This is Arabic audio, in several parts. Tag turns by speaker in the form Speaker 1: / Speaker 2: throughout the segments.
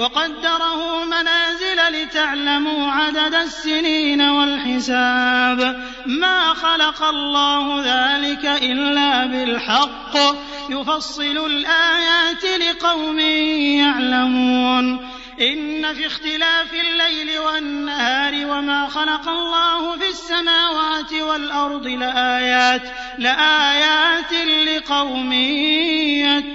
Speaker 1: وقدره منازل لتعلموا عدد السنين والحساب. ما خلق الله ذلك إلا بالحق. يفصل الآيات لقوم يعلمون. إن في اختلاف الليل والنهار وما خلق الله في السماوات والأرض لآيات لآيات لقوم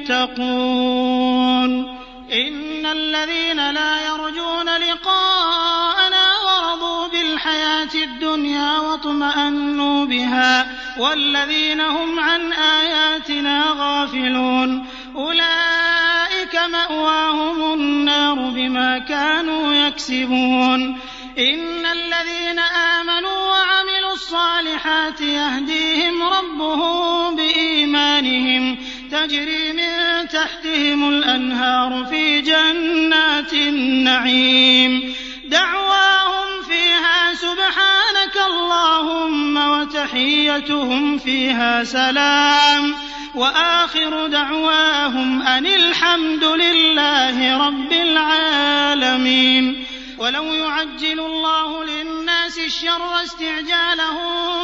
Speaker 1: يتقون. إن الذين لا يرجون لقاءنا ورضوا بالحياة الدنيا واطمأنوا بها والذين هم عن آياتنا غافلون. أولئك مأواهم النار بما كانوا يكسبون. إن الذين آمنوا وعملوا الصالحات يهديهم ربهم بإيمانهم تجري من تحتهم الأنهار في جنات النعيم. دعواهم فيها سبحانك اللهم وتحيتهم فيها سلام. وآخر دعواهم أن الحمد لله رب العالمين. ولو يعجل الله للناس الشر استعجالهم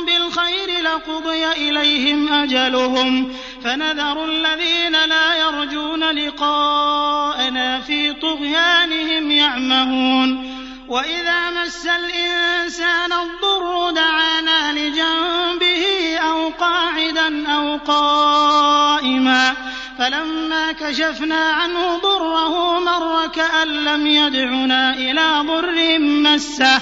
Speaker 1: بالخير لقضي إليهم أجلهم فنذر الذين لا يرجون لقاءنا في طغيانهم يعمهون وإذا مس الإنسان الضر دعانا لجنبه أو قاعدا أو قائما فلما كشفنا عنه ضره مر كأن لم يدعنا إلى ضر مسه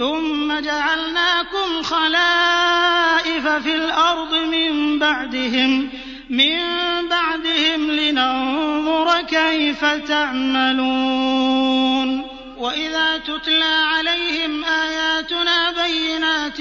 Speaker 1: ثم جعلناكم خلائف في الأرض من بعدهم من بعدهم لننظر كيف تعملون. وإذا تتلى عليهم آياتنا بينات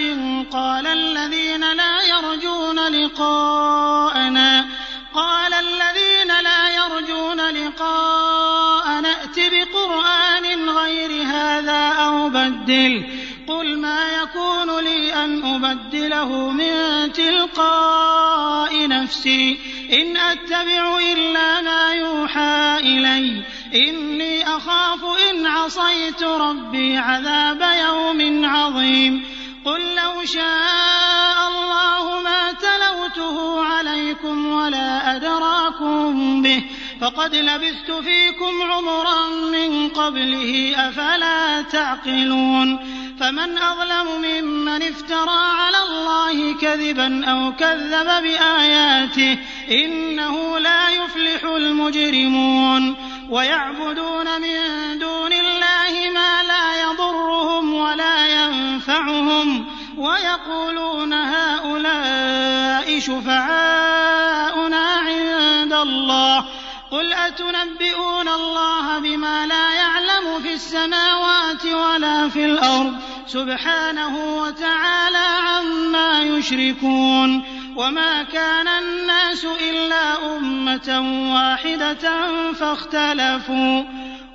Speaker 1: قال الذين لا يرجون لقاءنا قال الذين لا يرجون لقاءنا ائت بقرآن غير هذا أو بدل قل ما يكون لي أن أبدله من تلقاء نفسي. إن أتبع إلا ما يوحى إلي. إني أخاف إن عصيت ربي عذاب يوم عظيم. قل لو شاء الله ما تلوته عليكم ولا أدراكم به. فقد لبثت فيكم عمرا من قبله أفلا تعقلون. فمن أظلم ممن افترى على الله كذبا أو كذب بآياته إنه لا يفلح المجرمون ويعبدون من دون الله ما لا يضرهم ولا ينفعهم ويقولون هؤلاء شفعاؤنا عند الله قل أتنبئون الله بما لا يعلم في السماوات ولا في الأرض سبحانه وتعالى عما يشركون وما كان الناس إلا أمة واحدة فاختلفوا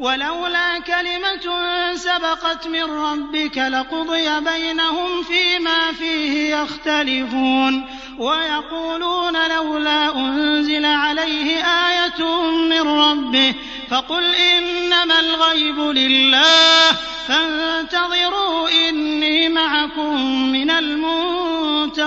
Speaker 1: ولولا كلمة سبقت من ربك لقضي بينهم فيما فيه يختلفون ويقولون لولا أنزل عليه آية من ربه فقل إنما الغيب لله فانتظروا إني معكم من المنتظرين.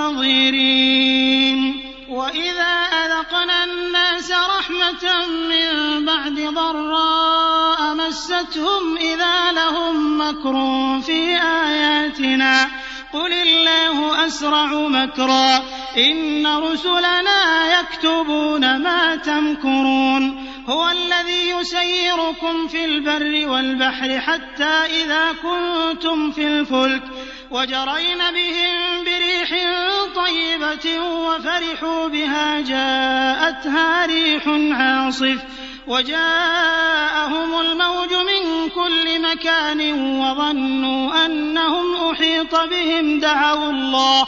Speaker 1: وإذا أذقنا الناس رحمة من بعد ضراء مستهم إذا لهم مكر في آياتنا. قل الله أسرع مكرا إن رسلنا يكتبون ما تمكرون. هو الذي يسيركم في البر والبحر حتى إذا كنتم في الفلك وجرين بهم بريح طيبة وفرحوا بها جاءتها ريح عاصف وجاءهم الموج من كل مكان وظنوا أنهم أحيط بهم دعوا الله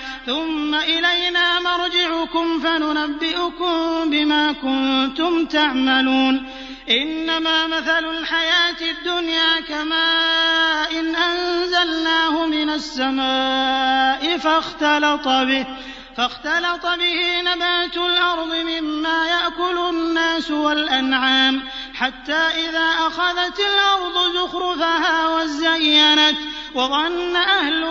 Speaker 1: ثم إلينا مرجعكم فننبئكم بما كنتم تعملون. إنما مثل الحياة الدنيا كماء إن أنزلناه من السماء فاختلط به فاختلط به نبات الأرض مما يأكل الناس والأنعام حتى إذا أخذت الأرض زخرفها وزينت وظن أهلها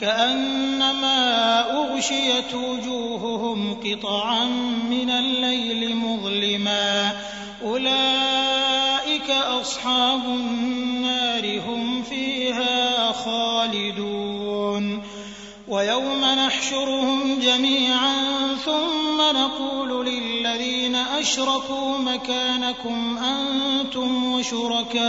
Speaker 2: كأنما أغشيت وجوههم قطعا من الليل مظلما. أولئك أصحاب النار هم فيها خالدون. ويوم نحشرهم جميعا ثم نقول للذين أشركوا مكانكم أنتم وشركاؤكم.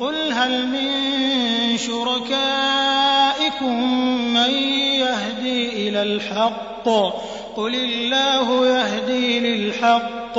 Speaker 1: قل هل من شركائكم من يهدي إلى الحق قل الله يهدي للحق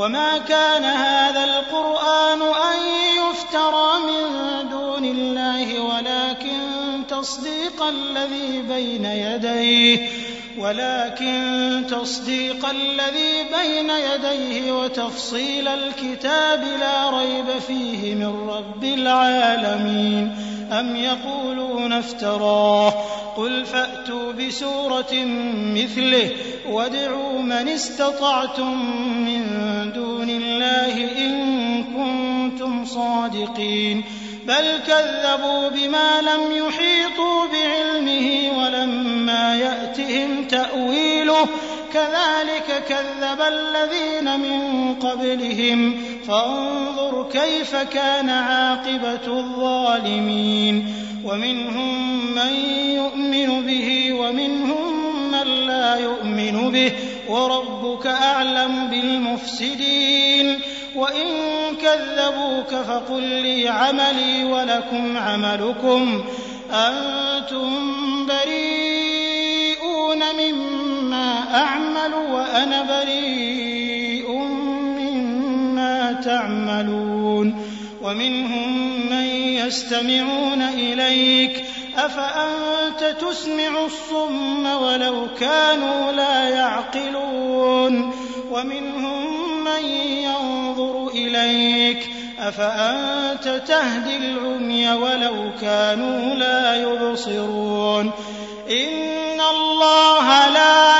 Speaker 1: وما كان هذا القرآن أن يفترى من دون الله ولكن تصديق الذي بين يديه ولكن تصديق الذي بين يديه وتفصيل الكتاب لا ريب فيه من رب العالمين. أم يقولون افتراه؟ قل فأتوا بسورة مثله وادعوا من استطعتم من دون الله إن كنتم صادقين. بل كذبوا بما لم يحيطوا بعلمه تأويله. كذلك كذب الذين من قبلهم. فانظر كيف كان عاقبة الظالمين. ومنهم من يؤمن به ومنهم من لا يؤمن به. وربك أعلم بالمفسدين. وإن كذبوك فقل لي عملي ولكم عملكم. أنتم بريئون أعمل وأنا بريء مما تعملون ومنهم من يستمعون إليك أفأنت تسمع الصم ولو كانوا لا يعقلون ومنهم من ينظر إليك أفأنت تهدي العمي ولو كانوا لا يبصرون إن الله لا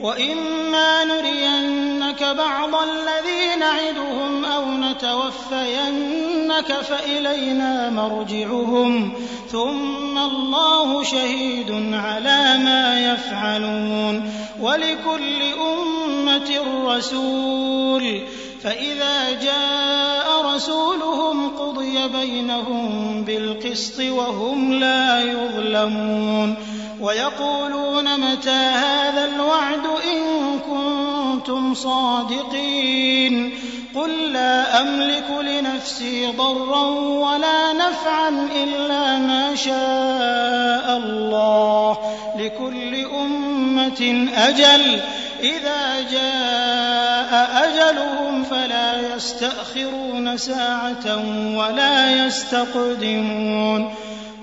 Speaker 1: وإما نرينك بعض الذي نعدهم أو نتوفينك فإلينا مرجعهم ثم الله شهيد على ما يفعلون ولكل أمة رسول فإذا جاء رسولهم قضي بينهم بالقسط وهم لا يظلمون ويقولون متى هذا الوعد إن كنتم صادقين قل لا أملك لنفسي ضرا ولا نفعا إلا ما شاء الله لكل أمة أجل إذا جاء أجلهم فلا يستأخرون ساعة ولا يستقدمون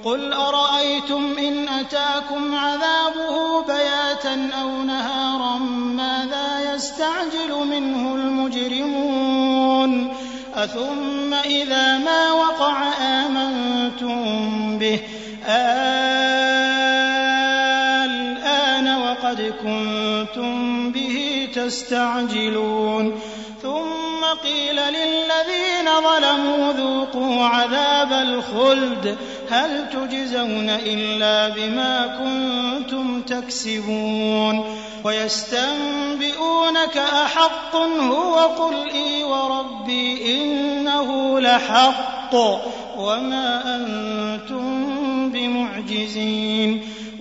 Speaker 1: قل أرأيتم إن أتاكم عذابه بياتا أو نهارا ماذا يستعجل منه المجرمون. أثم إذا ما وقع آمنتم به. الآن وقد كنتم به تستعجلون. ثم قيل للذين ظلموا ذوقوا عذاب الخلد. هل تجزون إلا بما كنتم تكسبون؟ ويستنبئونك أحق هو قل إي وربي إنه لحق وما أنتم بمعجزين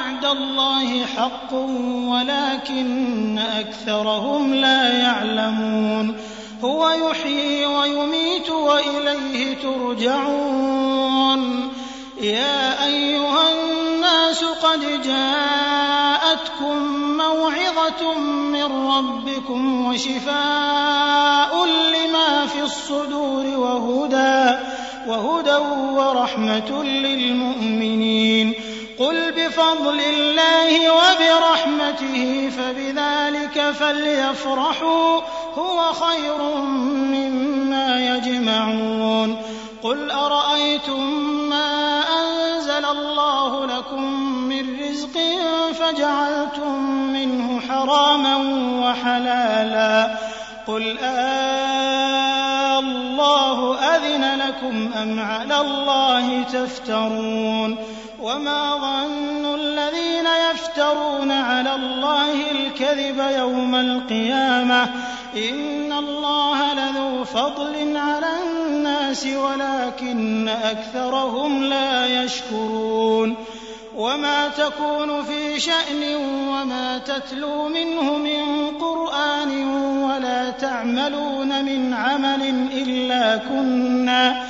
Speaker 1: وعد الله حق ولكن أكثرهم لا يعلمون. هو يحيي ويميت وإليه ترجعون. يا أيها الناس قد جاءتكم موعظة من ربكم وشفاء لما في الصدور وهدى وهدى ورحمة للمؤمنين. قل بفضل الله وبرحمته فبذلك فليفرحوا هو خير مما يجمعون قل أرأيتم ما أنزل الله لكم من رزق فجعلتم منه حراما وحلالا قل آه الله أذن لكم أم على الله تفترون وما ظن الذين يفترون على الله الكذب يوم القيامة إن الله لذو فضل على الناس ولكن أكثرهم لا يشكرون وما تكون في شأن وما تتلو منه من قرآن ولا تعملون من عمل إلا كنا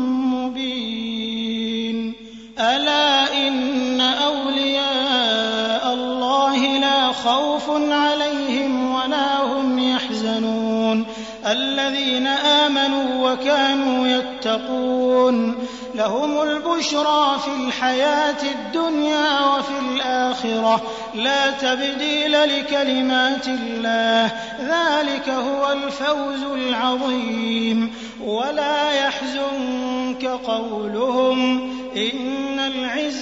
Speaker 1: عليهم ولا هم يحزنون. الذين آمنوا وكانوا يتقون. لهم البشرى في الحياة الدنيا وفي الآخرة. لا تبديل لكلمات الله. ذلك هو الفوز العظيم. ولا يحزنك قولهم.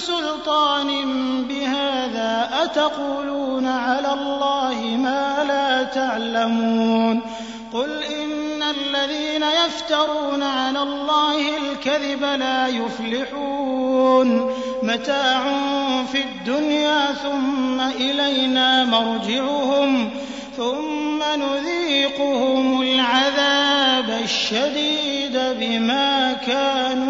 Speaker 1: سلطان بهذا أتقولون على الله ما لا تعلمون قل إن الذين يفترون على الله الكذب لا يفلحون متاع في الدنيا ثم إلينا مرجعهم ثم نذيقهم العذاب الشديد بما كانوا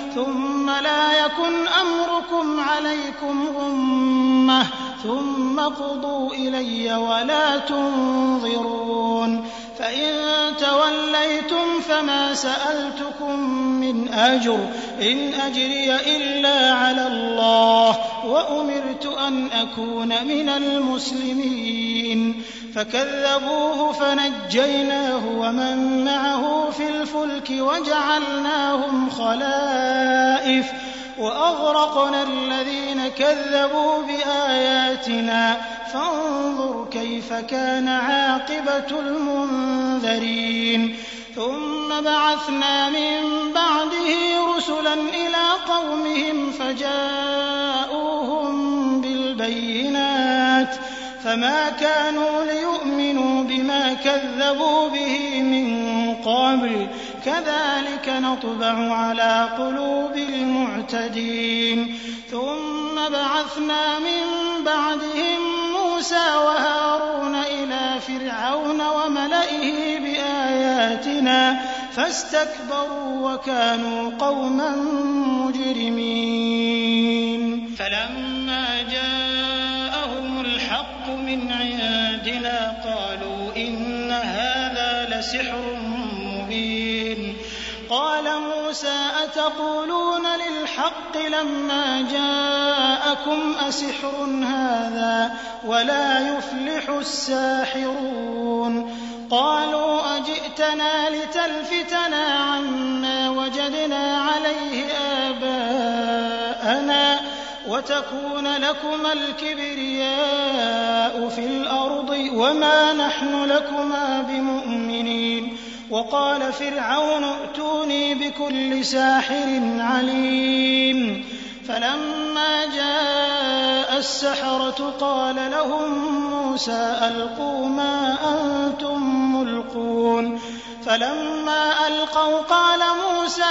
Speaker 1: ثم لا يكن أمركم عليكم غمة ثم قضوا إلي ولا تنظرون فإن توليتم فما سألتكم من أجر إن أجري إلا على الله وأمرت أن أكون من المسلمين فكذبوه فنجيناه ومن معه في الفلك وجعلناهم خلائف وأغرقنا الذين كذبوا بآياتنا. فانظر كيف كان عاقبة المنذرين. ثم بعثنا من بعده رسلا إلى قومهم فجاءوهم بالبينات. فما كانوا ليؤمنوا بما كذبوا به من قبل. كذلك نطبع على قلوب المعتدين. ثم بعثنا من بعدهم موسى وهارون إلى فرعون وملئه بآياتنا فاستكبروا وكانوا قوما مجرمين. فلما جاءهم الحق من عندنا قالوا إن هذا لسحر قال موسى أتقولون للحق لما جاءكم أسحر هذا ولا يفلح الساحرون؟ قالوا أجئتنا لتلفتنا عما وجدنا عليه آباءنا وتكون لكما الكبرياء في الأرض وما نحن لكما بمؤمنين. وقال فرعون ائتوني بكل ساحر عليم. فلما جاء السحرة قال لهم موسى ألقوا ما أنتم ملقون. فلما ألقوا قال موسى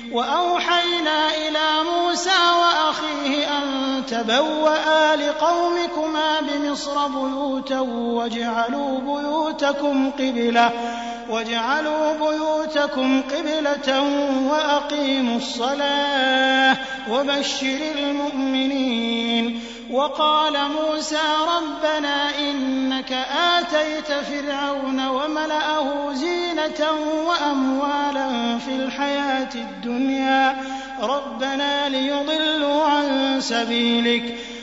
Speaker 1: وأوحينا إلى موسى وأخيه أن تبوأ لقومكما بمصر بيوتا واجعلوا بيوتكم قبلة واجعلوا بيوتكم قبلة وأقيموا الصلاة وبشر المؤمنين. وقال موسى ربنا إنك آتيت فرعون وملأه زينة وأموالا في الحياة الدنيا. ربنا ليضلوا عن سبيلك.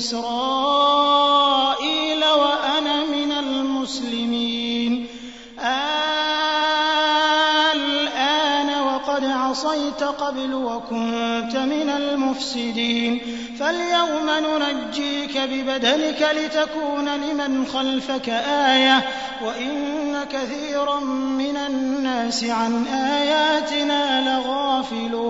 Speaker 1: إسرائيل وأنا من المسلمين. الآن وقد عصيت قبل وكنت من المفسدين. فاليوم ننجيك ببدنك لتكون لمن خلفك آية وإن كثيرا من الناس عن آياتنا لغافلون.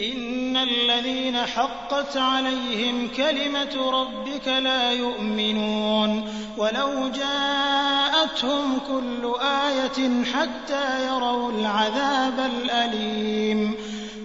Speaker 1: إن الذين حقت عليهم كلمة ربك لا يؤمنون ولو جاءتهم كل آية حتى يروا العذاب الأليم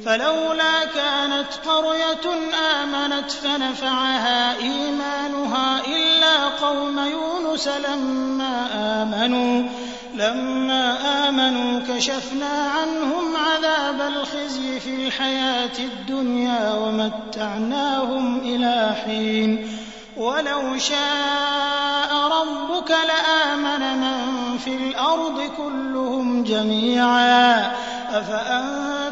Speaker 1: فلولا كانت قرية آمنت فنفعها إيمانها إلا قوم يونس لما آمنوا لما آمنوا كشفنا عنهم عذاب الخزي في الحياة الدنيا ومتعناهم إلى حين. ولو شاء ربك لآمن من في الأرض كلهم جميعا. أفأنت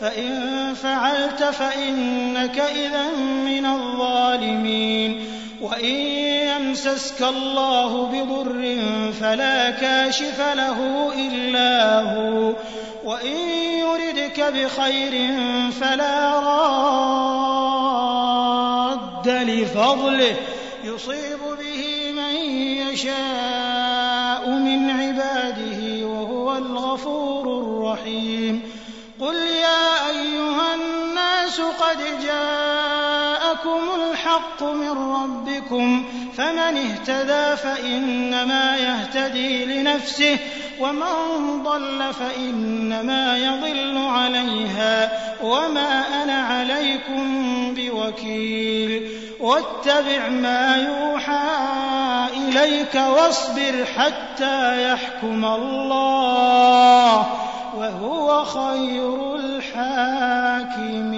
Speaker 1: فإن فعلت فإنك إذا من الظالمين. وإن يمسسك الله بضر فلا كاشف له إلا هو. وإن يردك بخير فلا راد لفضله. يصيب به من يشاء من عباده وهو الغفور الرحيم. قل يا أيها الناس قد جاءكم الحق من ربكم فمن اهتدى فإنما يهتدي لنفسه ومن ضل فإنما يضل عليها وما أنا عليكم بوكيل واتبع ما يوحى إليك واصبر حتى يحكم الله وهو خير الحاكمين.